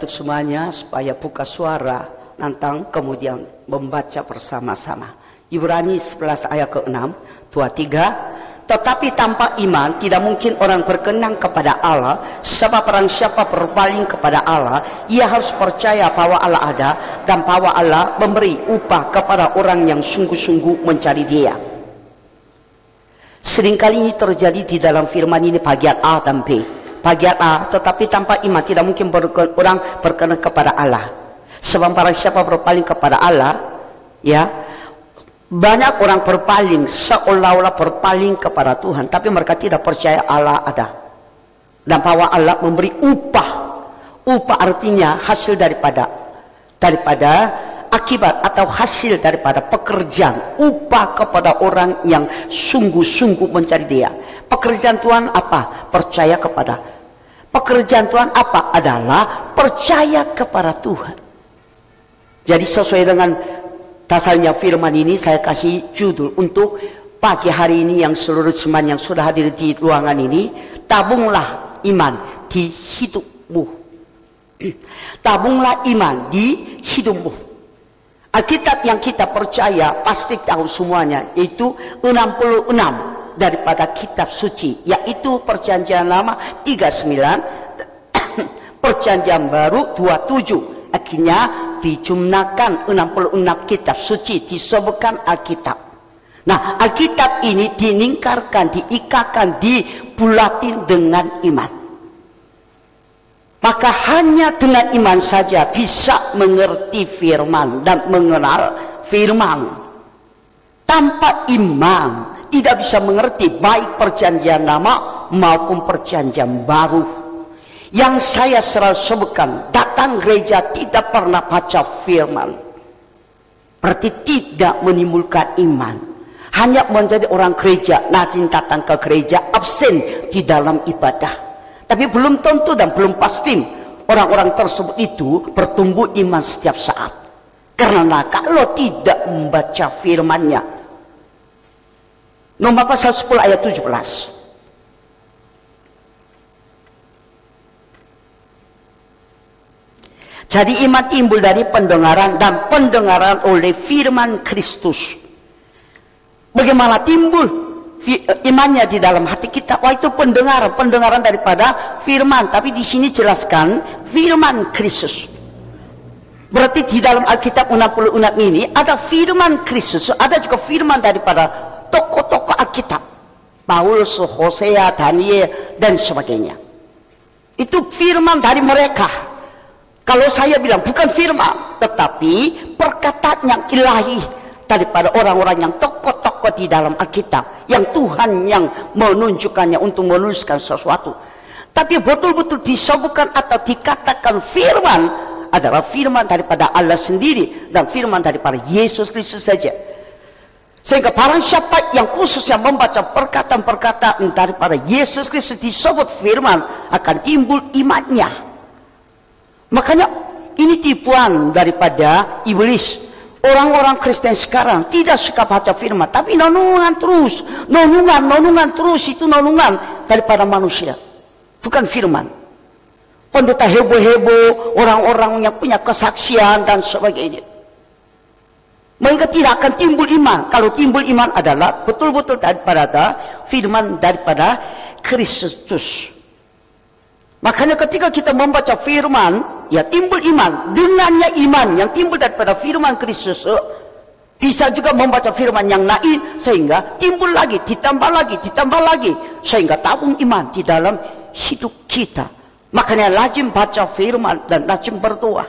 untuk semuanya supaya buka suara nantang kemudian membaca bersama-sama. Ibrani 11 ayat ke-6, 23. Tetapi tanpa iman tidak mungkin orang berkenan kepada Allah sebab orang siapa berpaling kepada Allah ia harus percaya bahwa Allah ada dan bahwa Allah memberi upah kepada orang yang sungguh-sungguh mencari dia. Seringkali ini terjadi di dalam firman ini bagian A dan B. Bagian A, tetapi tanpa iman tidak mungkin berken, orang berkenan kepada Allah. Sebab para siapa berpaling kepada Allah, ya, banyak orang berpaling seolah-olah berpaling kepada Tuhan, tapi mereka tidak percaya Allah ada. Dan bahwa Allah memberi upah. Upah artinya hasil daripada daripada akibat atau hasil daripada pekerjaan. Upah kepada orang yang sungguh-sungguh mencari dia. Pekerjaan Tuhan apa? Percaya kepada. Pekerjaan Tuhan apa? Adalah percaya kepada Tuhan. Jadi sesuai dengan dasarnya firman ini saya kasih judul untuk pagi hari ini yang seluruh teman yang sudah hadir di ruangan ini. Tabunglah iman di hidupmu. Tabunglah iman di hidupmu Alkitab yang kita percaya pasti tahu semuanya. Itu 66 daripada kitab suci yaitu perjanjian lama 39 perjanjian baru 27 akhirnya dijumlakan 66 kitab suci disebutkan Alkitab. Nah Alkitab ini diningkarkan diikatkan dibulatin dengan iman maka hanya dengan iman saja bisa mengerti firman dan mengenal firman. Tanpa iman tidak bisa mengerti baik perjanjian lama maupun perjanjian baru. Yang saya selalu sebutkan, datang gereja tidak pernah baca firman. Berarti tidak menimbulkan iman. Hanya menjadi orang gereja, najin datang ke gereja, absen di dalam ibadah tapi belum tentu dan belum pasti orang-orang tersebut itu bertumbuh iman setiap saat. Karena kalau tidak membaca firmannya. Nomor pasal 10 ayat 17. Jadi iman timbul dari pendengaran dan pendengaran oleh firman Kristus. Bagaimana timbul? Imannya di dalam hati kita. Wah itu pendengaran, pendengaran daripada firman. Tapi di sini jelaskan firman Kristus. Berarti di dalam Alkitab 66 ini ada firman Kristus, ada juga firman daripada tokoh-tokoh Alkitab. Paulus, Hosea, Daniel, dan sebagainya. Itu firman dari mereka. Kalau saya bilang bukan firman, tetapi perkataan yang ilahi daripada orang-orang yang tokoh-tokoh di dalam Alkitab yang Tuhan yang menunjukkannya untuk menuliskan sesuatu. Tapi betul-betul disebutkan atau dikatakan firman adalah firman daripada Allah sendiri dan firman daripada Yesus Kristus saja. Sehingga para siapa yang khusus yang membaca perkataan-perkataan daripada Yesus Kristus disebut firman akan timbul imannya. Makanya ini tipuan daripada iblis Orang-orang Kristen sekarang tidak suka baca firman, tapi nonungan terus, nonungan, nonungan terus itu nonungan daripada manusia, bukan firman. Pendeta heboh-heboh, orang-orang yang punya kesaksian dan sebagainya. Mereka tidak akan timbul iman. Kalau timbul iman adalah betul-betul daripada firman daripada Kristus. Makanya ketika kita membaca firman, ya timbul iman. Dengannya iman yang timbul daripada firman Kristus, eh, bisa juga membaca firman yang lain sehingga timbul lagi, ditambah lagi, ditambah lagi sehingga tabung iman di dalam hidup kita. Makanya lazim baca firman dan lazim berdoa.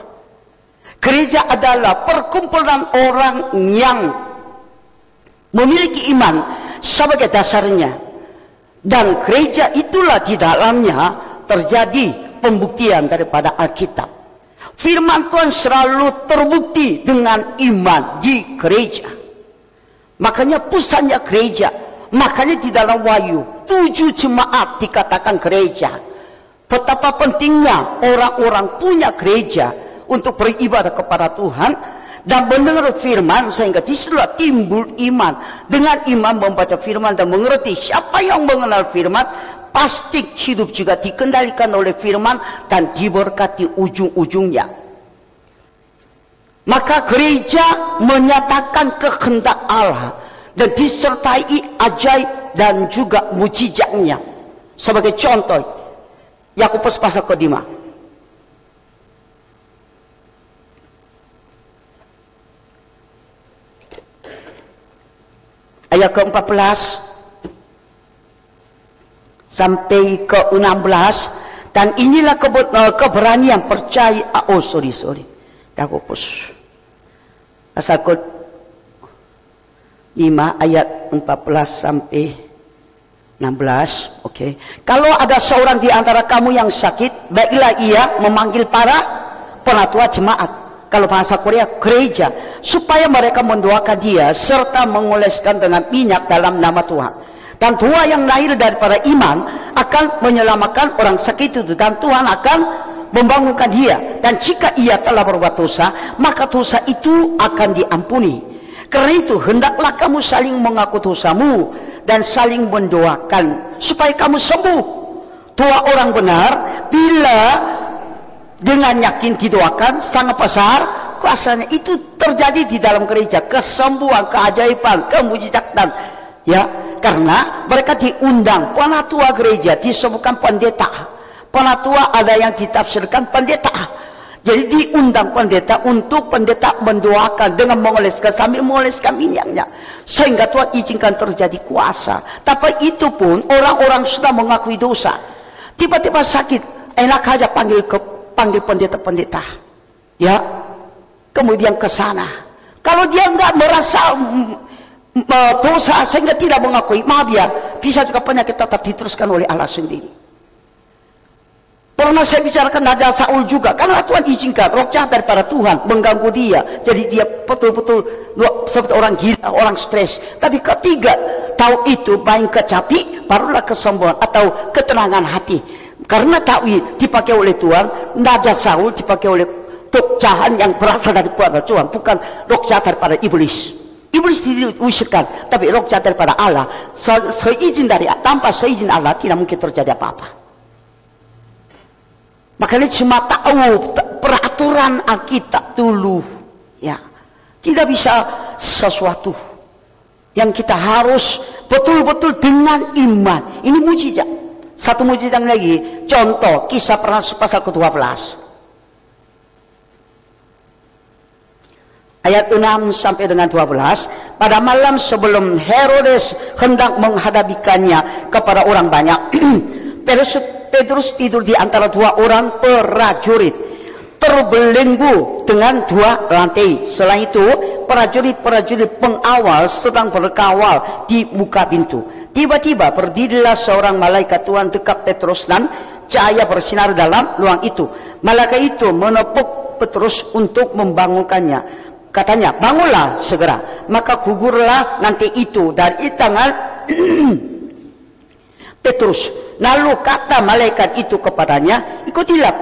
Gereja adalah perkumpulan orang yang memiliki iman sebagai dasarnya. Dan gereja itulah di dalamnya terjadi pembuktian daripada Alkitab. Firman Tuhan selalu terbukti dengan iman di gereja. Makanya pusatnya gereja. Makanya di dalam Wahyu tujuh jemaat dikatakan gereja. Betapa pentingnya orang-orang punya gereja untuk beribadah kepada Tuhan dan mendengar firman sehingga di situlah timbul iman. Dengan iman membaca firman dan mengerti siapa yang mengenal firman pasti hidup juga dikendalikan oleh firman dan diberkati ujung-ujungnya. Maka gereja menyatakan kehendak Allah dan disertai ajaib dan juga mujizatnya. Sebagai contoh, Yakobus pasal kedima. Ayat ke-14 sampai ke-16 dan inilah eh, keberanian percaya oh sorry sorry. Yakobus pasal ke 5 ayat 14 sampai 16 oke okay. kalau ada seorang di antara kamu yang sakit baiklah ia memanggil para penatua jemaat. Kalau bahasa Korea gereja. Supaya mereka mendoakan dia serta mengoleskan dengan minyak dalam nama Tuhan dan tua yang lahir daripada iman akan menyelamatkan orang sakit itu. Dan Tuhan akan membangunkan dia. Dan jika ia telah berbuat dosa maka dosa itu akan diampuni. Karena itu hendaklah kamu saling mengaku dosamu dan saling mendoakan supaya kamu sembuh. Tua orang benar bila dengan yakin didoakan sangat besar kuasanya. Itu terjadi di dalam gereja. Kesembuhan keajaiban kemujizatan ya karena mereka diundang penatua gereja disebutkan pendeta. Penatua ada yang ditafsirkan pendeta. Jadi diundang pendeta untuk pendeta mendoakan dengan mengoleskan sambil mengoleskan minyaknya. Sehingga Tuhan izinkan terjadi kuasa. Tapi itu pun orang-orang sudah mengakui dosa. Tiba-tiba sakit enak aja panggil ke panggil pendeta-pendeta. Ya kemudian ke sana. Kalau dia nggak merasa dosa sehingga tidak mengakui. Maaf ya bisa juga penyakit tetap diteruskan oleh Allah sendiri. Pernah saya bicarakan Raja Saul juga karena Tuhan izinkan roh jahat daripada Tuhan mengganggu dia. Jadi dia betul-betul seperti orang gila orang stres. Tapi ketiga tahu itu baik kecapi barulah kesombongan atau ketenangan hati. Karena tahu dipakai oleh Tuhan Raja Saul dipakai oleh roh jahat yang berasal dari Tuhan bukan roh jahat daripada iblis Iblis diusirkan, tapi roh jahat daripada Allah. Se seizin dari tanpa seizin Allah tidak mungkin terjadi apa-apa. Makanya cuma tahu peraturan Alkitab dulu, ya. Tidak bisa sesuatu yang kita harus betul-betul dengan iman. Ini mujizat. Satu mujizat lagi, contoh kisah pernah pasal ke-12. Ayat 6 sampai dengan 12 pada malam sebelum Herodes hendak menghadapikannya kepada orang banyak Petrus, Petrus tidur di antara dua orang prajurit terbelenggu dengan dua lantai. Selain itu prajurit-prajurit pengawal sedang berkawal di muka pintu. Tiba-tiba berdirilah seorang malaikat Tuhan dekat Petrus dan cahaya bersinar dalam ruang itu. Malaikat itu menepuk Petrus untuk membangunkannya Katanya, bangunlah segera. Maka gugurlah nanti itu dari tangan Petrus. Lalu kata malaikat itu kepadanya, ikutilah,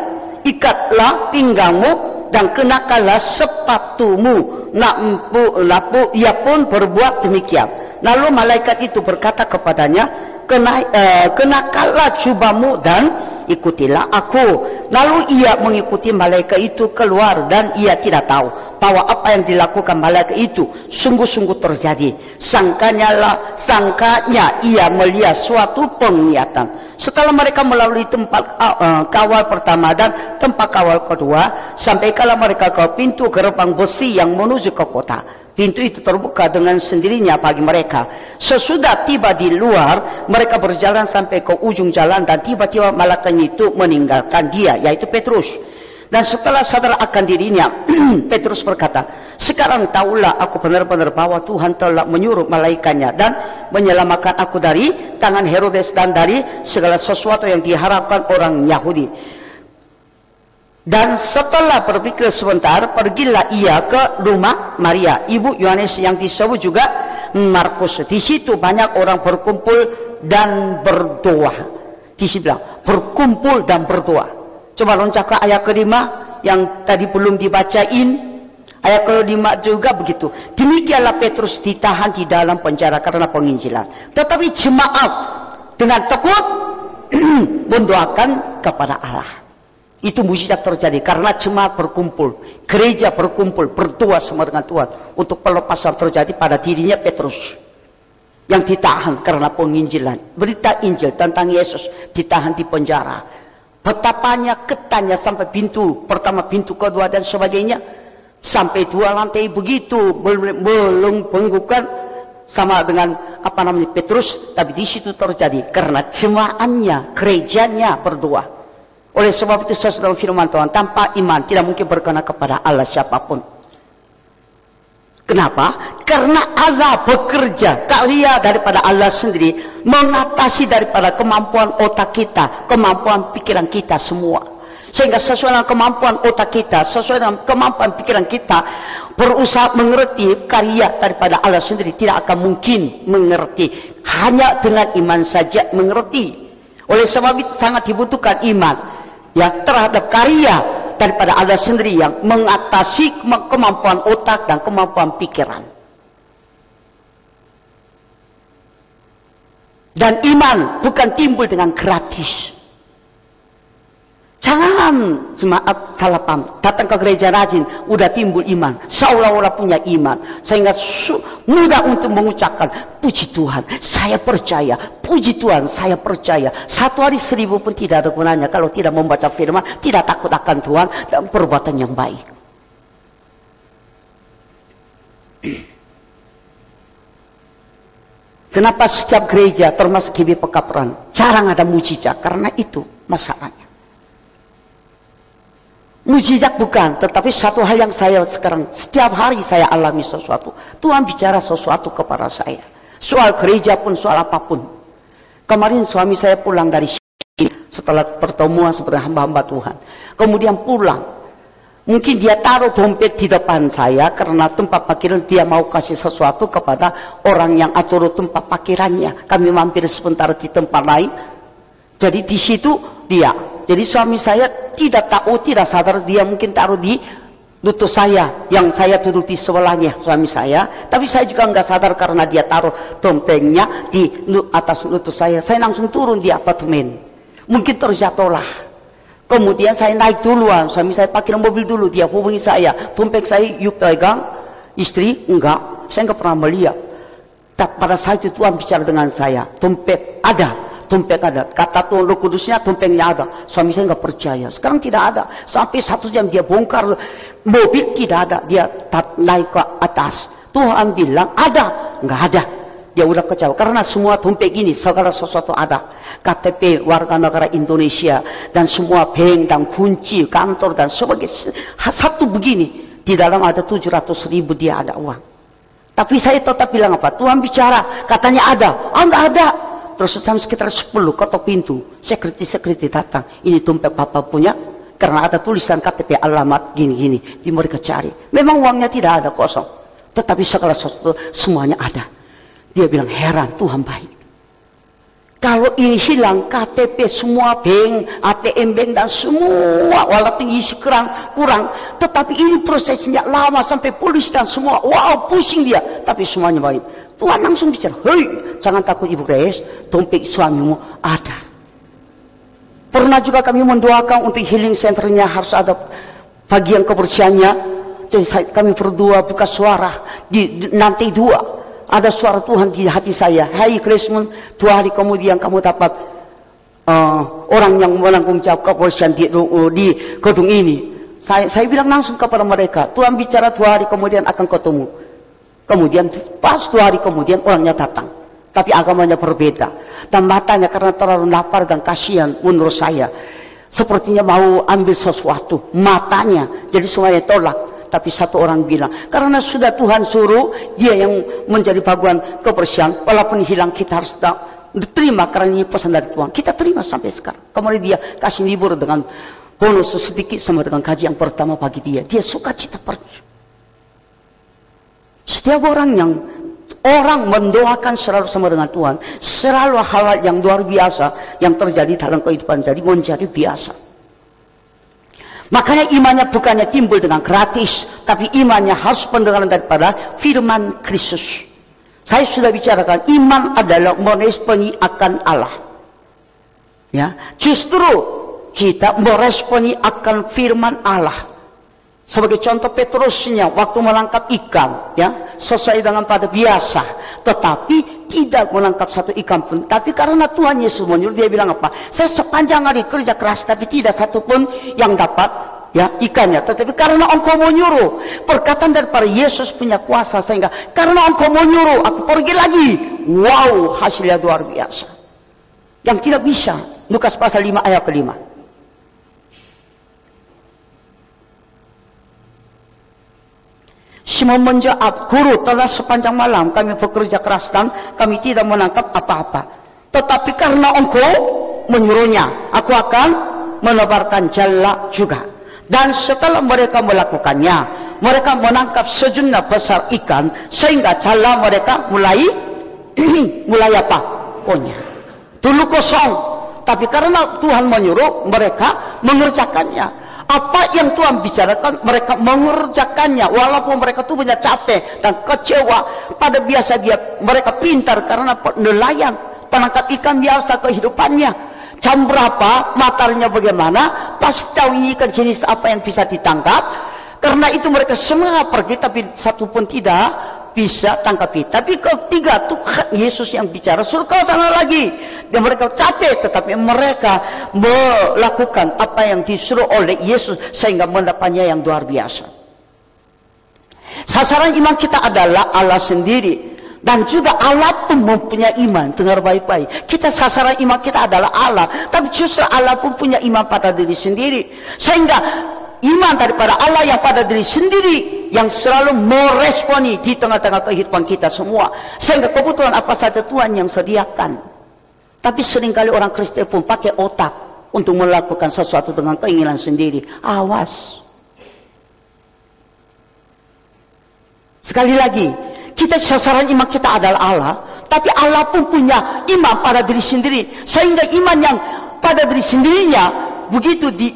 ikatlah pinggangmu dan kenakanlah sepatumu. Nampu, lapu, ia pun berbuat demikian. Lalu malaikat itu berkata kepadanya, Kena, eh, kenakanlah cubamu dan ikutilah aku. Lalu ia mengikuti malaikat itu keluar dan ia tidak tahu bahwa apa yang dilakukan malaikat itu sungguh-sungguh terjadi. Sangkanya lah, sangkanya ia melihat suatu penglihatan. Setelah mereka melalui tempat uh, kawal pertama dan tempat kawal kedua, sampai kala mereka ke pintu gerbang besi yang menuju ke kota. Pintu itu terbuka dengan sendirinya bagi mereka. Sesudah tiba di luar, mereka berjalan sampai ke ujung jalan dan tiba-tiba malaikat itu meninggalkan dia, yaitu Petrus. Dan setelah sadar akan dirinya, Petrus berkata, sekarang tahulah aku benar-benar bahwa Tuhan telah menyuruh malaikatnya dan menyelamatkan aku dari tangan Herodes dan dari segala sesuatu yang diharapkan orang Yahudi. Dan setelah berpikir sebentar, pergilah ia ke rumah Maria, ibu Yohanes yang disebut juga Markus. Di situ banyak orang berkumpul dan berdoa. Di situ bilang, berkumpul dan berdoa. Coba loncat ke ayat kelima yang tadi belum dibacain. Ayat kelima juga begitu. Demikianlah Petrus ditahan di dalam penjara karena penginjilan. Tetapi jemaat dengan tekun mendoakan kepada Allah. Itu mujizat terjadi karena jemaat berkumpul, gereja berkumpul, berdoa sama dengan Tuhan untuk pelepasan terjadi pada dirinya Petrus yang ditahan karena penginjilan. Berita Injil tentang Yesus ditahan di penjara. Betapanya ketanya sampai pintu pertama, pintu kedua dan sebagainya. Sampai dua lantai begitu belum penggukan sama dengan apa namanya Petrus, tapi di situ terjadi karena jemaatnya, gerejanya berdoa. Oleh sebab itu sesudah firman Tuhan, tanpa iman tidak mungkin berkenan kepada Allah siapa pun. Kenapa? Karena Allah bekerja karya daripada Allah sendiri mengatasi daripada kemampuan otak kita, kemampuan pikiran kita semua. Sehingga sesuai dengan kemampuan otak kita, sesuai dengan kemampuan pikiran kita, berusaha mengerti karya daripada Allah sendiri tidak akan mungkin mengerti. Hanya dengan iman saja mengerti. Oleh sebab itu sangat dibutuhkan iman ya terhadap karya daripada Allah sendiri yang mengatasi kemampuan otak dan kemampuan pikiran. Dan iman bukan timbul dengan gratis. Jangan jemaat salah paham. Datang ke gereja rajin, udah timbul iman. Seolah-olah punya iman. Sehingga mudah untuk mengucapkan, puji Tuhan, saya percaya. Puji Tuhan, saya percaya. Satu hari seribu pun tidak ada gunanya. Kalau tidak membaca firman, tidak takut akan Tuhan, dan perbuatan yang baik. Kenapa setiap gereja termasuk GB Pekaperan jarang ada mujizat? Karena itu masalahnya. Mujizat bukan, tetapi satu hal yang saya sekarang setiap hari saya alami sesuatu. Tuhan bicara sesuatu kepada saya. Soal gereja pun, soal apa pun. Kemarin suami saya pulang dari sini setelah pertemuan seperti hamba-hamba Tuhan. Kemudian pulang. Mungkin dia taruh dompet di depan saya karena tempat parkiran dia mau kasih sesuatu kepada orang yang atur tempat parkirannya. Kami mampir sebentar di tempat lain. Jadi di situ dia jadi suami saya tidak tahu, tidak sadar dia mungkin taruh di lutut saya yang saya duduk di sebelahnya suami saya. Tapi saya juga nggak sadar karena dia taruh dompengnya di atas lutut saya. Saya langsung turun di apartemen. Mungkin terjatuhlah. Kemudian saya naik duluan, suami saya pakai mobil dulu, dia hubungi saya. Dompet saya yuk pegang, istri enggak, saya enggak pernah melihat. Pada saat itu Tuhan bicara dengan saya, dompet ada, tumpeng ada. Kata Tuhan Roh Kudusnya tumpengnya ada. Suami saya nggak percaya. Sekarang tidak ada. Sampai satu jam dia bongkar mobil tidak ada. Dia naik ke atas. Tuhan bilang ada. Nggak ada. Dia udah kecewa. Karena semua tumpeng ini segala sesuatu ada. KTP warga negara Indonesia dan semua bank dan kunci kantor dan sebagainya. Satu begini. Di dalam ada 700 ribu dia ada uang. Tapi saya tetap bilang apa? Tuhan bicara, katanya ada. Ah, enggak ada. Terus sampai sekitar 10 ketok pintu. Sekreti-sekreti datang. Ini tumpeng papa punya. Karena ada tulisan KTP alamat gini-gini. Di mereka cari. Memang uangnya tidak ada kosong. Tetapi segala sesuatu semuanya ada. Dia bilang heran Tuhan baik. Kalau ini hilang KTP semua bank, ATM bank dan semua walaupun isi kurang kurang, tetapi ini prosesnya lama sampai polis dan semua, wow pusing dia, tapi semuanya baik. Tuhan langsung bicara, hei jangan takut Ibu Grace, dompet suamimu ada. Pernah juga kami mendoakan untuk healing centernya harus ada bagian kebersihannya. Jadi kami berdua buka suara di, nanti dua ada suara Tuhan di hati saya. Hai Krismun, dua hari kemudian kamu dapat uh, orang yang menanggung jawab kebersihan di, uh, di gedung ini. Saya, saya bilang langsung kepada mereka, Tuhan bicara dua hari kemudian akan ketemu. Kemudian pas dua hari kemudian orangnya datang. Tapi agamanya berbeda. Dan matanya karena terlalu lapar dan kasihan menurut saya. Sepertinya mau ambil sesuatu. Matanya. Jadi semuanya tolak. Tapi satu orang bilang. Karena sudah Tuhan suruh. Dia yang menjadi bagian kebersihan. Walaupun hilang kita harus diterima. Karena ini pesan dari Tuhan. Kita terima sampai sekarang. Kemudian dia kasih libur dengan bonus sedikit sama dengan gaji yang pertama bagi dia. Dia suka cita pergi. Setiap orang yang orang mendoakan selalu sama dengan Tuhan, selalu hal yang luar biasa yang terjadi dalam kehidupan jadi menjadi biasa. Makanya imannya bukannya timbul dengan gratis, tapi imannya harus pendengaran daripada firman Kristus. Saya sudah bicarakan, iman adalah menespeni akan Allah. Ya, justru kita meresponi akan firman Allah. Sebagai contoh Petrusnya waktu menangkap ikan, ya, sesuai dengan pada biasa, tetapi tidak menangkap satu ikan pun. Tapi karena Tuhan Yesus menyuruh dia bilang apa? Saya sepanjang hari kerja keras, tapi tidak satu pun yang dapat ya ikannya. Tetapi karena engkau menyuruh, perkataan daripada Yesus punya kuasa sehingga karena engkau menyuruh, aku pergi lagi. Wow, hasilnya luar biasa. Yang tidak bisa, Lukas pasal 5 ayat kelima. Menjawab, Guru telah sepanjang malam kami bekerja keras dan kami tidak menangkap apa-apa. Tetapi karena engkau menyuruhnya, aku akan menebarkan jala juga. Dan setelah mereka melakukannya, mereka menangkap sejumlah besar ikan sehingga jala mereka mulai mulai apa? Konya. Dulu kosong, tapi karena Tuhan menyuruh mereka mengerjakannya. Apa yang Tuhan bicarakan, mereka mengerjakannya. Walaupun mereka tuh punya capek dan kecewa. Pada biasa dia, mereka pintar karena nelayan. Penangkap ikan biasa kehidupannya. Jam berapa, matanya bagaimana, pasti tahu ini ikan jenis apa yang bisa ditangkap. Karena itu mereka semua pergi, tapi satu pun tidak bisa tangkapi. Tapi ketiga Tuhan Yesus yang bicara, suruh kau sana lagi. Dan mereka capek, tetapi mereka melakukan apa yang disuruh oleh Yesus sehingga mendapatnya yang luar biasa. Sasaran iman kita adalah Allah sendiri. Dan juga Allah pun mempunyai iman. Dengar baik-baik. Kita sasaran iman kita adalah Allah. Tapi justru Allah pun punya iman pada diri sendiri. Sehingga iman daripada Allah yang pada diri sendiri yang selalu meresponi di tengah-tengah kehidupan kita semua. Sehingga kebutuhan apa saja Tuhan yang sediakan. Tapi sering kali orang Kristen pun pakai otak untuk melakukan sesuatu dengan keinginan sendiri. Awas. Sekali lagi kita sasaran iman kita adalah Allah tapi Allah pun punya iman pada diri sendiri. Sehingga iman yang pada diri sendirinya begitu di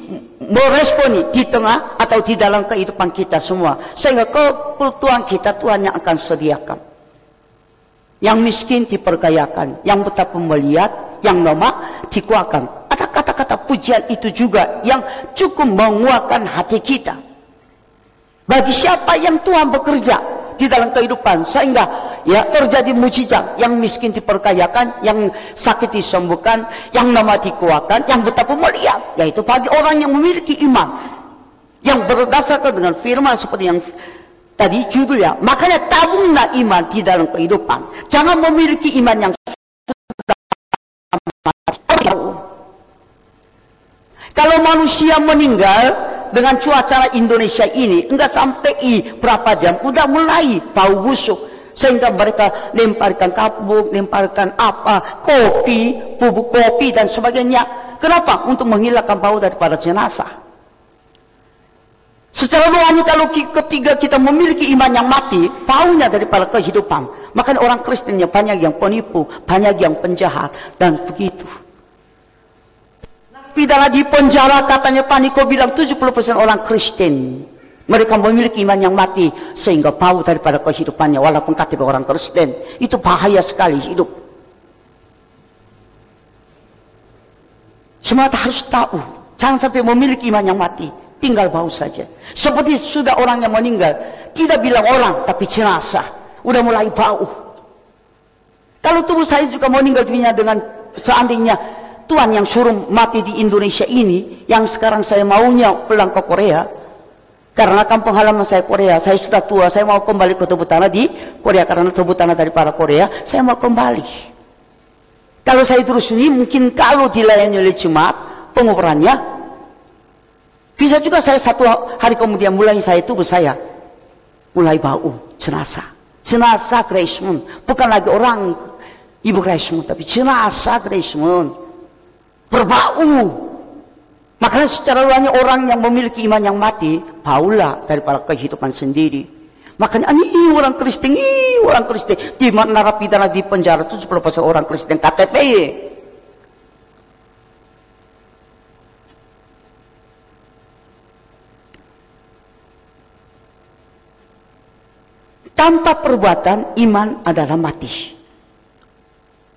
meresponi di tengah atau di dalam kehidupan kita semua. Sehingga kebutuhan kita Tuhan yang akan sediakan. Yang miskin diperkayakan yang buta pun melihat yang lemah dikuatkan ada kata-kata pujian itu juga yang cukup menguatkan hati kita. Bagi siapa yang Tuhan bekerja di dalam kehidupan sehingga ya terjadi mujizat yang miskin diperkayakan yang sakit disembuhkan yang nama dikuatkan yang betapa mulia yaitu bagi orang yang memiliki iman yang berdasarkan dengan firman seperti yang tadi judulnya makanya tabunglah iman di dalam kehidupan. Jangan memiliki iman yang kalau manusia meninggal dengan cuaca Indonesia ini enggak sampai berapa jam udah mulai bau busuk sehingga mereka lemparkan kabuk, lemparkan apa, kopi, bubuk kopi dan sebagainya. Kenapa? Untuk menghilangkan bau daripada jenazah. Secara rohani kalau ketiga kita memiliki iman yang mati, baunya daripada kehidupan. Maka orang Kristennya banyak yang penipu, banyak yang penjahat dan begitu. Pidana di penjara katanya Paniko bilang 70% orang Kristen mereka memiliki iman yang mati sehingga bau daripada kehidupannya walaupun kata orang Kristen. Itu bahaya sekali hidup. Semua harus tahu. Jangan sampai memiliki iman yang mati. Tinggal bau saja. Seperti sudah orang yang meninggal. Tidak bilang orang, tapi jenazah. Udah mulai bau. Kalau tubuh saya juga meninggal dunia dengan seandainya Tuhan yang suruh mati di Indonesia ini, yang sekarang saya maunya pulang ke Korea, karena kampung halaman saya Korea, saya sudah tua, saya mau kembali ke tubuh tanah di Korea karena tubuh tanah dari para Korea, saya mau kembali. Kalau saya terus ini mungkin kalau dilayani oleh jemaat pengukurannya bisa juga saya satu hari kemudian mulai saya tubuh saya mulai bau jenazah. Jenazah Moon, bukan lagi orang Ibu Moon, tapi jenazah Moon berbau Makanya secara luarnya orang yang memiliki iman yang mati, paulah daripada kehidupan sendiri. Makanya ini orang Kristen, ini orang Kristen. Di mana narapidana di penjara itu 70% orang Kristen KTP. Tanpa perbuatan, iman adalah mati.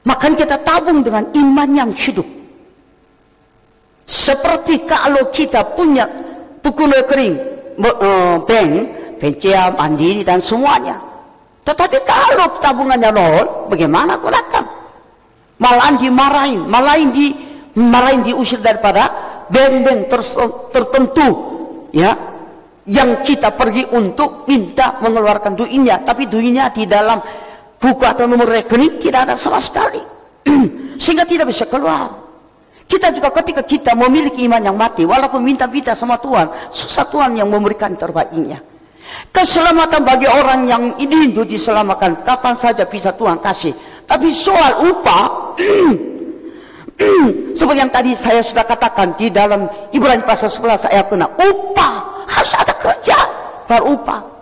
Makanya kita tabung dengan iman yang hidup. Seperti kalau kita punya buku rekening, uh, bank, BCA, Mandiri dan semuanya. Tetapi kalau tabungannya nol, bagaimana gunakan? Malahan dimarahin, malahan di marahin diusir daripada bank-bank tertentu, ya, yang kita pergi untuk minta mengeluarkan duitnya, tapi duitnya di dalam buku atau nomor rekening tidak ada sama sekali, sehingga tidak bisa keluar. Kita juga ketika kita memiliki iman yang mati, walaupun minta-minta sama Tuhan, susah Tuhan yang memberikan terbaiknya. Keselamatan bagi orang yang itu diselamatkan, kapan saja bisa Tuhan kasih. Tapi soal upah, seperti yang tadi saya sudah katakan di dalam Ibrani pasal 11 ayat 6, upah harus ada kerja baru upah.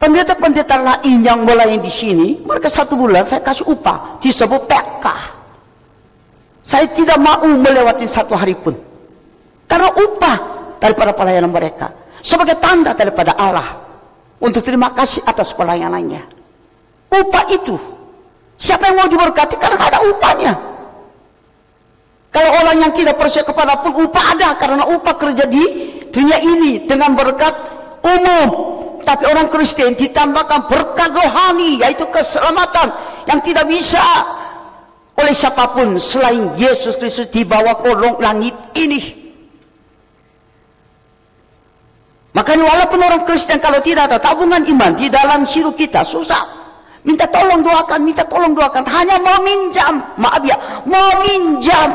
Pendeta-pendeta lain yang mulai di sini, mereka satu bulan saya kasih upah, disebut PK. Saya tidak mau melewati satu hari pun. Karena upah daripada pelayanan mereka. Sebagai tanda daripada Allah. Untuk terima kasih atas pelayanannya. Upah itu. Siapa yang mau diberkati karena ada upahnya. Kalau orang yang tidak percaya kepada pun upah ada. Karena upah kerja di dunia ini. Dengan berkat umum tapi orang Kristen ditambahkan berkat rohani yaitu keselamatan yang tidak bisa oleh siapa pun selain Yesus Kristus di bawah kolong langit ini. Makanya walaupun orang Kristen kalau tidak ada tabungan iman di dalam hidup kita susah. Minta tolong doakan, minta tolong doakan. Hanya mau minjam, maaf ya, mau minjam.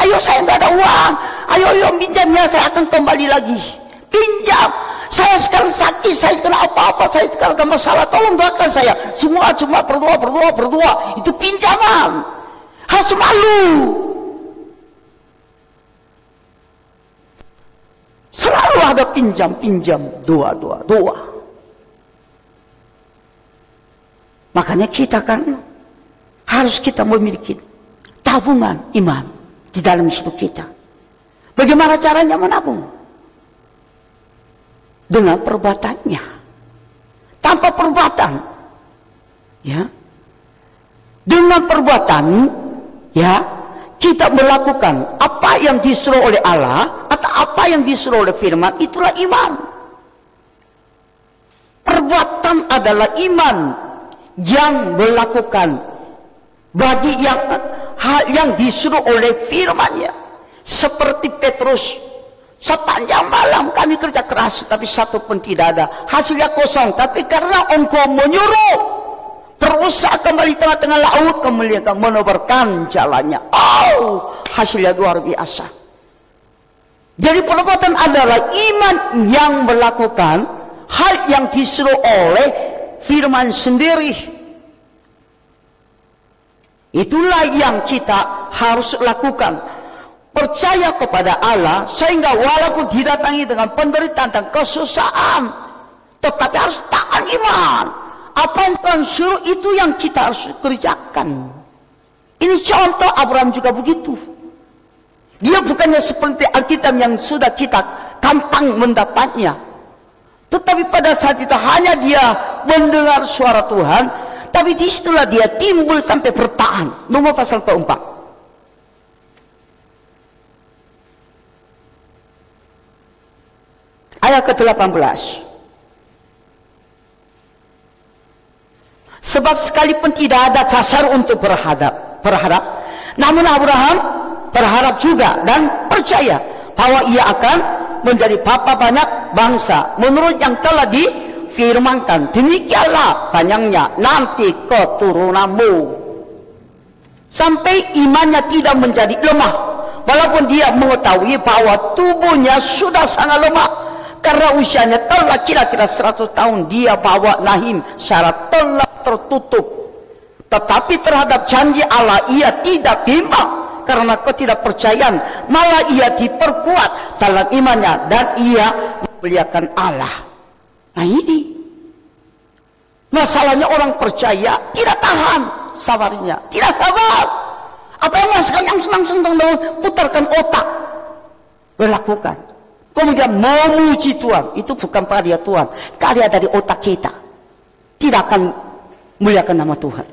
Ayo saya nggak ada uang, ayo ayo minjam ya saya akan kembali lagi. Pinjam, saya sekarang sakit, saya sekarang apa-apa, saya sekarang ada masalah, tolong doakan saya. Semua cuma berdoa, berdoa, berdoa. Itu pinjaman. Harus malu. Selalu ada pinjam, pinjam, doa, doa, doa. Makanya kita kan harus kita memiliki tabungan iman di dalam hidup kita. Bagaimana caranya menabung? Dengan perbuatannya. Tanpa perbuatan. Ya. Dengan perbuatan ya, kita melakukan apa yang disuruh oleh Allah atau apa yang disuruh oleh firman itulah iman. Perbuatan adalah iman yang melakukan bagi yang hal yang disuruh oleh firman-Nya. Seperti Petrus Sepanjang malam kami kerja keras, tapi satu pun tidak ada. Hasilnya kosong, tapi karena engkau menyuruh, berusaha kembali tengah-tengah laut, kemudian menobarkan jalannya. Oh, hasilnya luar biasa. Jadi perbuatan adalah iman yang melakukan hal yang disuruh oleh firman sendiri. Itulah yang kita harus lakukan percaya kepada Allah sehingga walaupun didatangi dengan penderitaan dan kesusahan tetapi harus tahan iman. Apa yang Tuhan suruh itu yang kita harus kerjakan. Ini contoh Abraham juga begitu. Dia bukannya seperti Alkitab yang sudah kita gampang mendapatnya. Tetapi pada saat itu hanya dia mendengar suara Tuhan tapi di situlah dia timbul sampai bertahan. Nomor pasal keempat Ayat ke-18. Sebab sekalipun tidak ada dasar untuk berhadap, berharap, namun Abraham berharap juga dan percaya bahwa ia akan menjadi bapa banyak bangsa menurut yang telah difirmankan demikianlah banyaknya nanti keturunanmu sampai imannya tidak menjadi lemah walaupun dia mengetahui bahwa tubuhnya sudah sangat lemah karena usianya telah kira-kira 100 tahun dia bawa Nahim syarat telah tertutup. Tetapi terhadap janji Allah ia tidak bimbang karena ketidakpercayaan. Malah ia diperkuat dalam imannya dan ia memuliakan Allah. Nah ini masalahnya orang percaya tidak tahan sabarnya, tidak sabar. Apa yang masukkan yang senang-senang putarkan otak, berlakukan. Kemudian memuji Tuhan. Itu bukan karya Tuhan. Karya dari otak kita. Tidak akan muliakan nama Tuhan.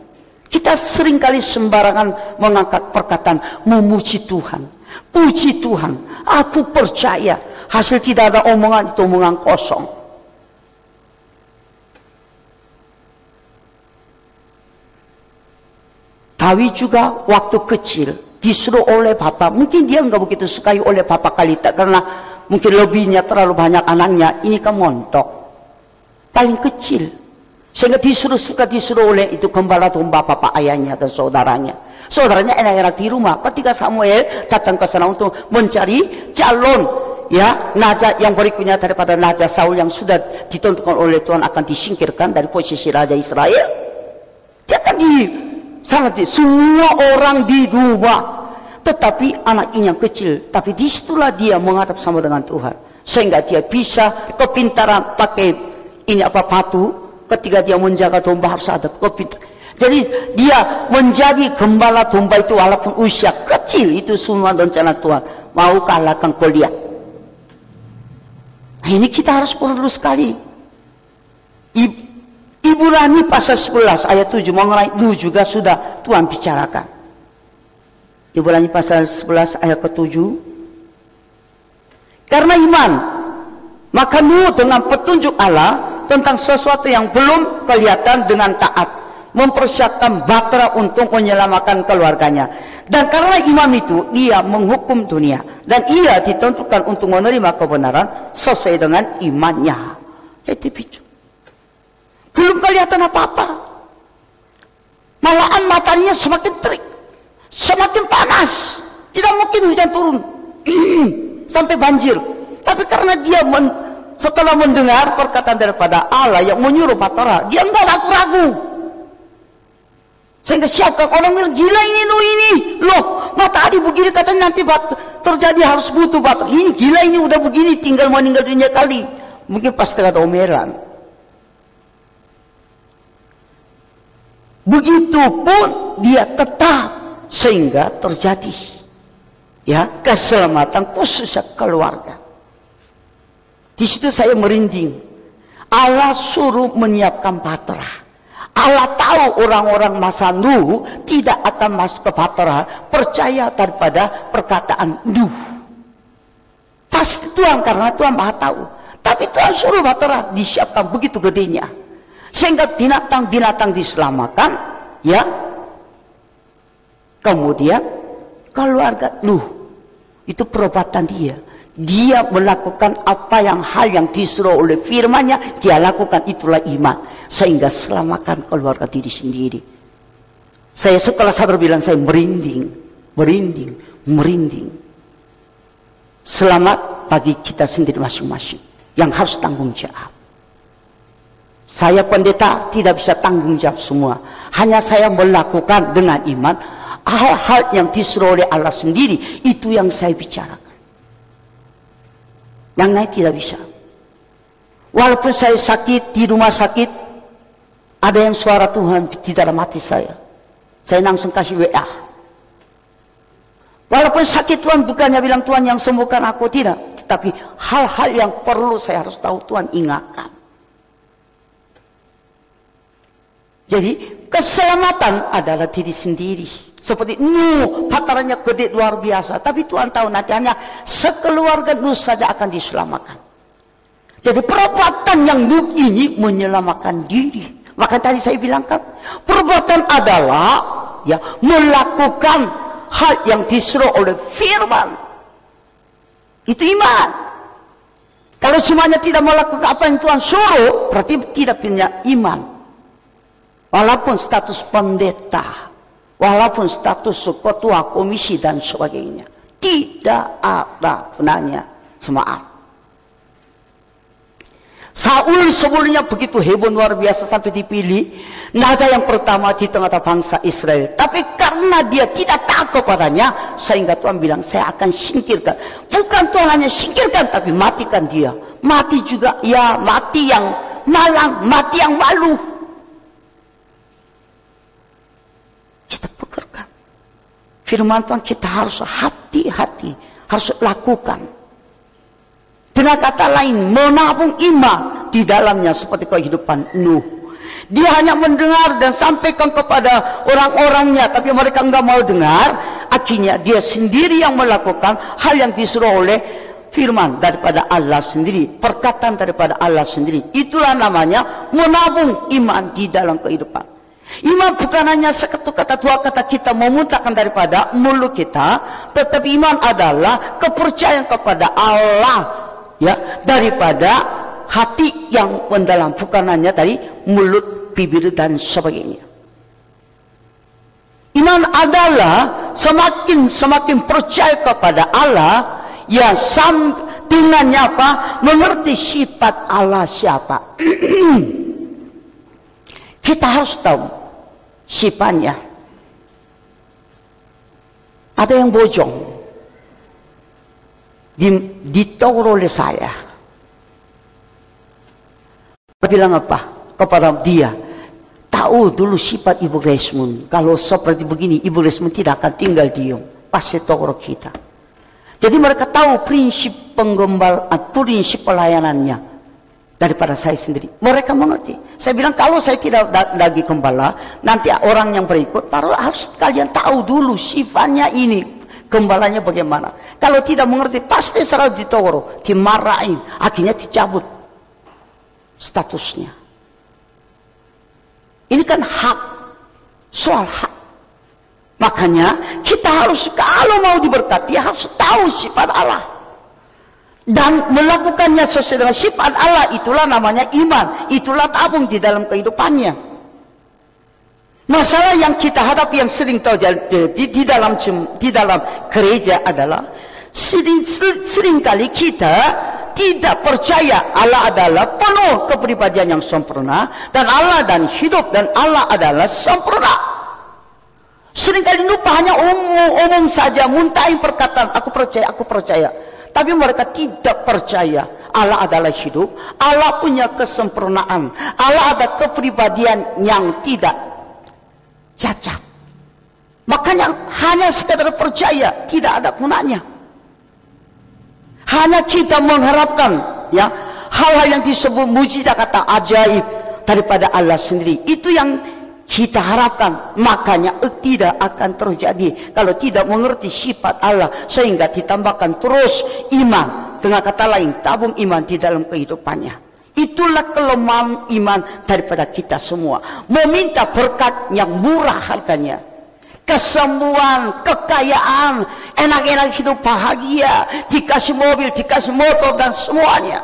Kita sering kali sembarangan mengangkat perkataan memuji Tuhan. Puji Tuhan. Aku percaya. Hasil tidak ada omongan itu omongan kosong. Tawi juga waktu kecil disuruh oleh bapak. Mungkin dia nggak begitu sukai oleh bapak kali tak karena mungkin lebihnya terlalu banyak anaknya. Ini kan montok. Paling kecil. Sehingga disuruh suka disuruh oleh itu gembala domba bapak ayahnya dan saudaranya. Saudaranya enak-enak di rumah. Ketika Samuel datang ke sana untuk mencari calon ya Naja yang berikutnya daripada Naja Saul yang sudah ditentukan oleh Tuhan akan disingkirkan dari posisi Raja Israel. Dia akan di sangat semua orang di rumah. Tetapi anak ini yang kecil. Tapi di situlah dia menghadap sama dengan Tuhan. Sehingga dia bisa kepintaran pakai ini apa batu. Ketika dia menjaga domba harus ada kepintaran jadi dia menjadi gembala domba itu walaupun usia kecil itu semua rencana Tuhan. Mau kalahkan kuliah. Nah, ini kita harus perlu sekali. Ibu Rani pasal 11 ayat 7 mengenai Nuh juga sudah Tuhan bicarakan. Ibu Rani pasal 11 ayat ke-7. Karena iman, maka Nuh dengan petunjuk Allah tentang sesuatu yang belum kelihatan dengan taat mempersiapkan batra untuk menyelamatkan keluarganya. Dan karena imam itu, ia menghukum dunia. Dan ia ditentukan untuk menerima kebenaran sesuai dengan imannya. Itu bicu. Belum kelihatan apa-apa. Malahan matanya semakin terik. Semakin panas. Tidak mungkin hujan turun. Sampai banjir. Tapi karena dia men, setelah mendengar perkataan daripada Allah yang menyuruh Batra, dia enggak ragu-ragu. Sehingga siapkan orang bilang gila ini lo ini. Loh, matahari begini katanya nanti bat, terjadi harus butuh baterai. Ini gila ini udah begini tinggal meninggal dunia kali. Mungkin pasti ada omeran. Begitupun dia tetap sehingga terjadi ya keselamatan khususnya keluarga. Di situ saya merinding. Allah suruh menyiapkan baterai. Allah tahu orang-orang masa Nuh tidak akan masuk ke Batra percaya daripada perkataan Nuh. Pasti Tuhan karena Tuhan maha tahu. Tapi Tuhan suruh Batra disiapkan begitu gedenya. Sehingga binatang-binatang diselamatkan. Ya. Kemudian keluarga Nuh. Itu perobatan dia. Dia melakukan apa yang hal yang disuruh oleh firmannya dia lakukan itulah iman. Sehingga selamatkan keluarga diri sendiri. Saya setelah sadar bilang saya merinding merinding merinding. Selamat bagi kita sendiri masing-masing yang harus tanggung jawab. Saya pendeta tidak bisa tanggung jawab semua. Hanya saya melakukan dengan iman hal-hal yang disuruh oleh Allah sendiri itu yang saya bicarakan yang lain tidak bisa. Walaupun saya sakit di rumah sakit, ada yang suara Tuhan di dalam hati saya. Saya langsung kasih WA. Walaupun sakit Tuhan bukannya bilang Tuhan yang sembuhkan aku tidak. Tetapi hal-hal yang perlu saya harus tahu Tuhan ingatkan. Jadi keselamatan adalah diri sendiri. Seperti Nuh, patarannya gede luar biasa. Tapi Tuhan tahu nanti hanya sekeluarga Nuh saja akan diselamatkan. Jadi perbuatan yang Nuh ini menyelamatkan diri. Maka tadi saya bilang kan, perbuatan adalah ya melakukan hal yang disuruh oleh firman. Itu iman. Kalau semuanya tidak melakukan apa yang Tuhan suruh, berarti tidak punya iman. Walaupun status pendeta, Walaupun status ketua komisi dan sebagainya. Tidak ada gunanya jemaat. Saul sebelumnya begitu heboh luar biasa sampai dipilih. Naza yang pertama di tengah-tengah bangsa Israel. Tapi karena dia tidak takut padanya. Sehingga Tuhan bilang saya akan singkirkan. Bukan Tuhan hanya singkirkan tapi matikan dia. Mati juga ya mati yang malang, mati yang malu. Kita pekerkan. Firman Tuhan kita harus hati-hati. Harus lakukan. Dengan kata lain, menabung iman di dalamnya seperti kehidupan Nuh. Dia hanya mendengar dan sampaikan kepada orang-orangnya, tapi mereka enggak mau dengar. Akhirnya dia sendiri yang melakukan hal yang disuruh oleh firman daripada Allah sendiri, perkataan daripada Allah sendiri. Itulah namanya menabung iman di dalam kehidupan. Iman bukan hanya satu kata dua kata kita memuntahkan daripada mulut kita, tetapi iman adalah kepercayaan kepada Allah ya daripada hati yang mendalam bukan hanya dari mulut, bibir dan sebagainya. Iman adalah semakin semakin percaya kepada Allah ya sam dengannya apa? Mengerti sifat Allah siapa. Kita harus tahu sifatnya. Ada yang bojong. Ditegur oleh saya. Bilang apa? Kepada dia. Tahu dulu sifat Ibu Resmund. Kalau seperti begini, Ibu Resmund tidak akan tinggal diam. Pasti tegur kita. Jadi mereka tahu prinsip penggembal, prinsip pelayanannya daripada saya sendiri. Mereka mengerti. Saya bilang kalau saya tidak lagi gembala, nanti orang yang berikut taruh harus kalian tahu dulu sifatnya ini gembalanya bagaimana. Kalau tidak mengerti pasti selalu ditoro, dimarahin, akhirnya dicabut statusnya. Ini kan hak, soal hak. Makanya kita harus kalau mau diberkati harus tahu sifat Allah dan melakukannya sesuai dengan sifat Allah itulah namanya iman. Itulah tabung di dalam kehidupannya. Masalah yang kita hadapi yang sering terjadi di, dalam di dalam gereja adalah sering, kali kita tidak percaya Allah adalah penuh kepribadian yang sempurna dan Allah dan hidup dan Allah adalah sempurna. Seringkali lupa hanya umum-umum saja, muntahin perkataan, aku percaya, aku percaya. Tapi mereka tidak percaya Allah adalah hidup, Allah punya kesempurnaan, Allah ada kepribadian yang tidak cacat. Makanya hanya sekadar percaya tidak ada gunanya. Hanya kita mengharapkan ya hal-hal yang disebut mujizat kata ajaib daripada Allah sendiri. Itu yang kita harapkan makanya tidak akan terjadi kalau tidak mengerti sifat Allah sehingga ditambahkan terus iman dengan kata lain tabung iman di dalam kehidupannya itulah kelemahan iman daripada kita semua meminta berkat yang murah harganya kesembuhan, kekayaan, enak-enak hidup bahagia, dikasih mobil, dikasih motor dan semuanya.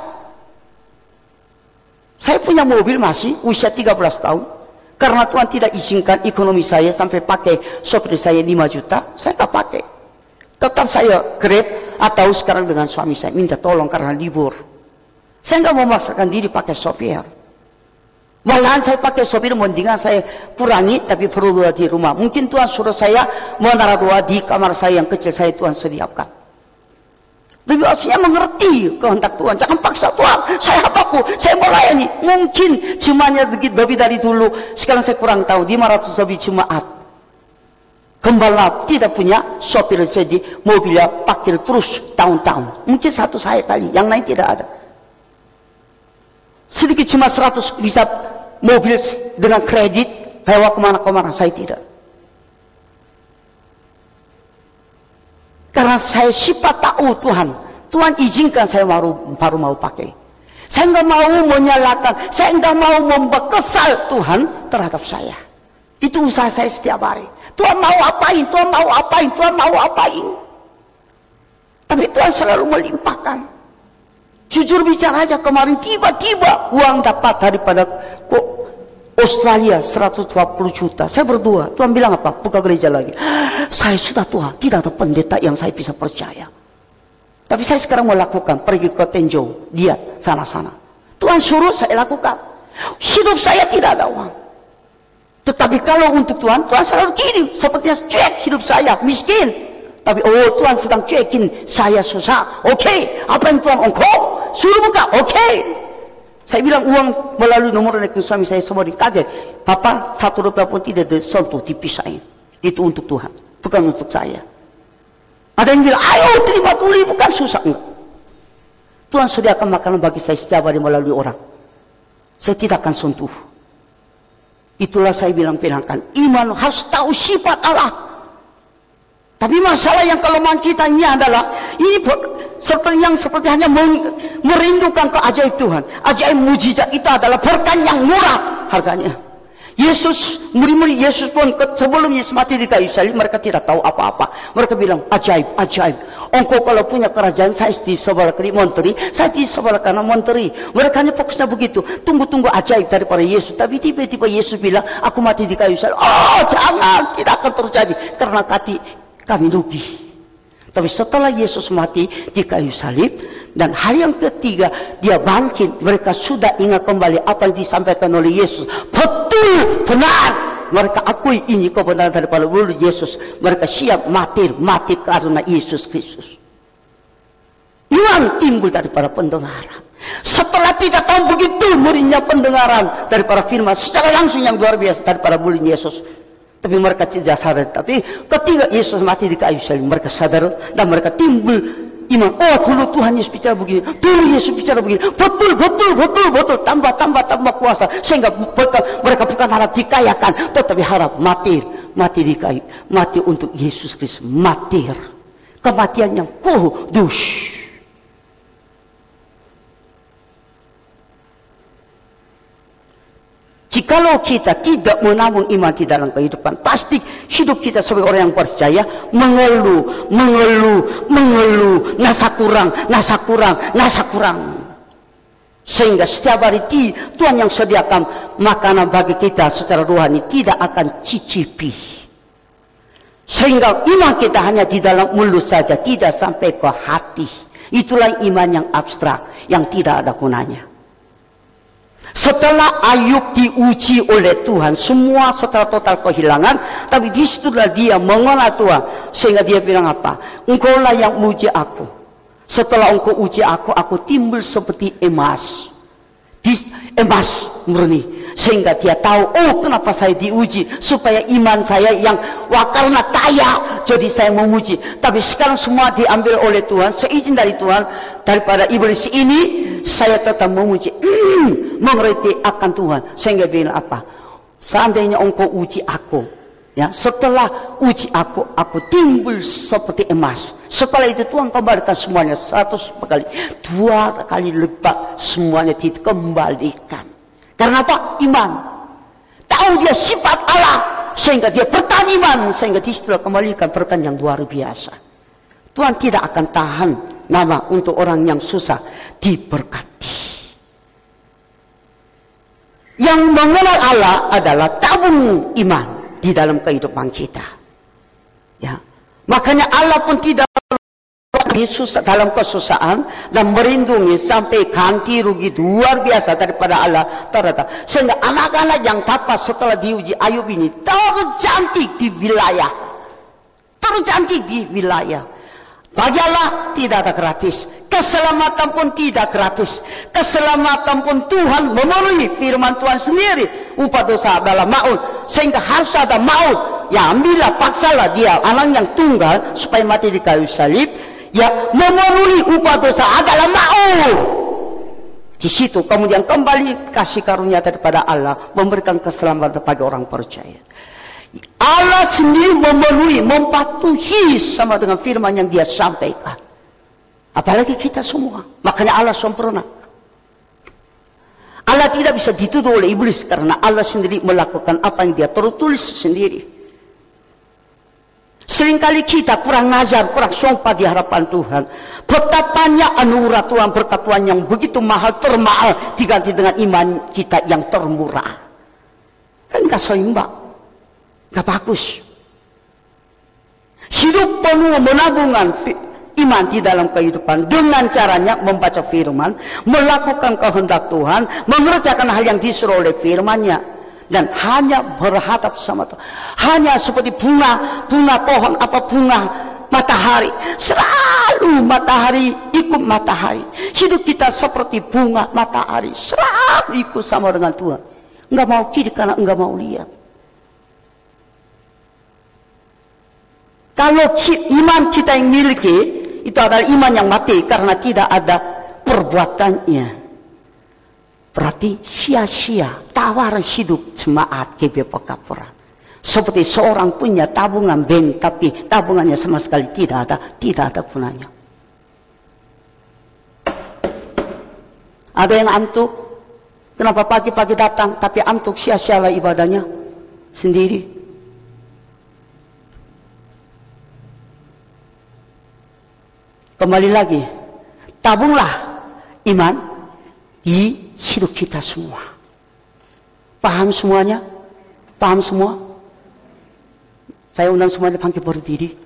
Saya punya mobil masih usia 13 tahun. Karena Tuhan tidak izinkan ekonomi saya sampai pakai sopir saya 5 juta, saya tak pakai. Tetap saya grab atau sekarang dengan suami saya minta tolong karena libur. Saya nggak mau memaksakan diri pakai sopir. Malahan saya pakai sopir mendingan saya kurangi tapi perlu di rumah. Mungkin Tuhan suruh saya menara dua di kamar saya yang kecil saya Tuhan sediakan. Lebih harusnya mengerti kehendak Tuhan. Jangan paksa Tuhan. Saya hambaku, saya melayani. Mungkin jumlahnya sedikit lebih dari dulu. Sekarang saya kurang tahu. 500 lebih jemaat. Gembala tidak punya sopir jadi mobilnya pakai terus tahun-tahun. Mungkin satu saya kali, yang lain tidak ada. Sedikit cuma 100 bisa mobil dengan kredit, bawa ke mana-kemana, saya tidak. Karena saya sifat tahu Tuhan. Tuhan izinkan saya baru, baru mau pakai. Saya nggak mau menyalakan, saya nggak mau membuat kesal Tuhan terhadap saya. Itu usaha saya setiap hari. Tuhan mau apain, Tuhan mau apain, Tuhan mau apain. Tapi Tuhan selalu melimpahkan. Jujur bicara aja kemarin tiba-tiba uang dapat daripada Australia 120 juta. Saya berdua. Tuhan bilang apa? Buka gereja lagi. Saya sudah tua. Tidak ada pendeta yang saya bisa percaya. Tapi saya sekarang mau lakukan. Pergi ke Tenjo. Lihat sana-sana. Tuhan suruh saya lakukan. Hidup saya tidak ada uang. Tetapi kalau untuk Tuhan, Tuhan selalu kirim. Sepertinya cek hidup saya. Miskin. Tapi oh Tuhan sedang cekin. Saya susah. Oke. Okay. Apa yang Tuhan engkau? Suruh buka. Oke. Okay. Saya bilang uang melalui nomor rekening suami saya semua dikaget. Papa satu rupiah pun tidak disentuh, dipisahin. Itu untuk Tuhan, bukan untuk saya. Ada yang bilang, ayo terima dulu, bukan susah. Enggak. Tuhan sediakan makanan bagi saya setiap hari melalui orang. Saya tidak akan sentuh. Itulah saya bilang bilangkan iman harus tahu sifat Allah. Tapi masalah yang kelemahan kita ini adalah ini seperti yang seperti hanya merindukan keajaib Tuhan. Ajaib mujizat itu adalah berkat yang murah harganya. Yesus, murid-murid Yesus pun sebelum Yesus mati di kayu salib, mereka tidak tahu apa-apa. Mereka bilang, ajaib, ajaib. Engkau kalau punya kerajaan, saya di sebelah kiri menteri, saya di sebelah kanan menteri. Mereka hanya fokusnya begitu. Tunggu-tunggu ajaib daripada Yesus. Tapi tiba-tiba Yesus bilang, aku mati di kayu salib. Oh, jangan, tidak akan terjadi. Karena kati, kami rugi. Tapi setelah Yesus mati di kayu salib dan hari yang ketiga dia bangkit, mereka sudah ingat kembali apa yang disampaikan oleh Yesus. Betul, benar. Mereka akui ini kebenaran daripada mulut Yesus. Mereka siap mati, mati karena Yesus Kristus. Iman timbul daripada pendengaran. Setelah tidak tahu begitu muridnya pendengaran daripada firman secara langsung yang luar biasa daripada murid Yesus tapi mereka tidak sadar. Tapi ketika Yesus mati di kayu salib, mereka sadar dan mereka timbul iman. Oh, dulu Tuhan Yesus bicara begini. Dulu Yesus bicara begini. Betul, betul, betul, betul. Tambah, tambah, tambah kuasa. Sehingga mereka, mereka bukan harap dikayakan. Tetapi harap mati. Mati di kayu. Mati untuk Yesus Kristus. Mati. Kematian yang kudus. Jikalau kita tidak menabung iman di dalam kehidupan, pasti hidup kita sebagai orang yang percaya mengeluh, mengeluh, mengeluh, nasa kurang, nasa kurang, nasa kurang. Sehingga setiap hari Tuhan yang sediakan makanan bagi kita secara rohani tidak akan cicipi. Sehingga iman kita hanya di dalam mulut saja, tidak sampai ke hati. Itulah iman yang abstrak, yang tidak ada gunanya. Setelah Ayub diuji oleh Tuhan, semua setelah total kehilangan, tapi di situlah dia mengenal Tuhan. Sehingga dia bilang apa? Engkau lah yang uji aku. Setelah engkau uji aku, aku timbul seperti emas. Dis, emas murni. Sehingga dia tahu, oh kenapa saya diuji. Supaya iman saya yang wah karena kaya. Jadi saya memuji. Tapi sekarang semua diambil oleh Tuhan. Seizin dari Tuhan. Daripada iblis ini. Saya tetap memuji. Hmm, mengerti akan Tuhan. Sehingga bilang apa? Seandainya engkau uji aku. Ya, setelah uji aku, aku timbul seperti emas. Setelah itu Tuhan kembalikan semuanya seratus kali, dua kali lipat semuanya dikembalikan. Karena apa? Iman. Tahu dia sifat Allah. Sehingga dia bertahan iman. Sehingga di situlah kembalikan berkat yang luar biasa. Tuhan tidak akan tahan nama untuk orang yang susah diberkati. Yang mengenal Allah adalah tabung iman di dalam kehidupan kita. Ya. Makanya Allah pun tidak Yesus dalam kesusahan dan merindungi sampai ganti rugi luar biasa daripada Allah. Ternyata sehingga anak-anak yang dapat setelah diuji Ayub ini tercantik di wilayah. Tercantik di wilayah. Bagi Allah tidak ada gratis. Keselamatan pun tidak gratis. Keselamatan pun Tuhan memenuhi firman Tuhan sendiri. Upah dosa adalah maut. Sehingga harus ada maut. Ya ambillah paksalah dia anak yang tunggal supaya mati di kayu salib ya memenuhi upah dosa adalah maut. Di situ kemudian kembali kasih karunia daripada Allah memberikan keselamatan bagi orang percaya. Allah sendiri memenuhi, mematuhi sama dengan firman yang dia sampaikan. Apalagi kita semua. Makanya Allah sempurna. Allah tidak bisa dituduh oleh iblis karena Allah sendiri melakukan apa yang dia tertulis sendiri. Seringkali kita kurang ngajar, kurang sumpah di hadapan Tuhan. Betapanya anugerah Tuhan berkat Tuhan yang begitu mahal, termahal diganti dengan iman kita yang termurah. Kan gak seimbang. Gak bagus. Hidup penuh menabungan iman di dalam kehidupan dengan caranya membaca firman, melakukan kehendak Tuhan, mengerjakan hal yang disuruh oleh firmannya dan hanya berhadap sama Tuhan. Hanya seperti bunga, bunga pohon apa bunga matahari. Selalu matahari ikut matahari. Hidup kita seperti bunga matahari. Selalu ikut sama dengan Tuhan. Enggak mau kiri karena enggak mau lihat. Kalau iman kita yang miliki, itu adalah iman yang mati karena tidak ada perbuatannya. Berarti sia-sia tawaran hidup jemaat GB Pekapuran. Seperti seorang punya tabungan bank tapi tabungannya sama sekali tidak ada, tidak ada gunanya. Ada yang antuk, kenapa pagi-pagi datang tapi antuk sia-sialah ibadahnya sendiri. Kembali lagi, tabunglah iman 이 히로키타 스무와 빰 스무하냐? 빰 스무와? 자유운동 스무하냐? 방개 버릇 일이?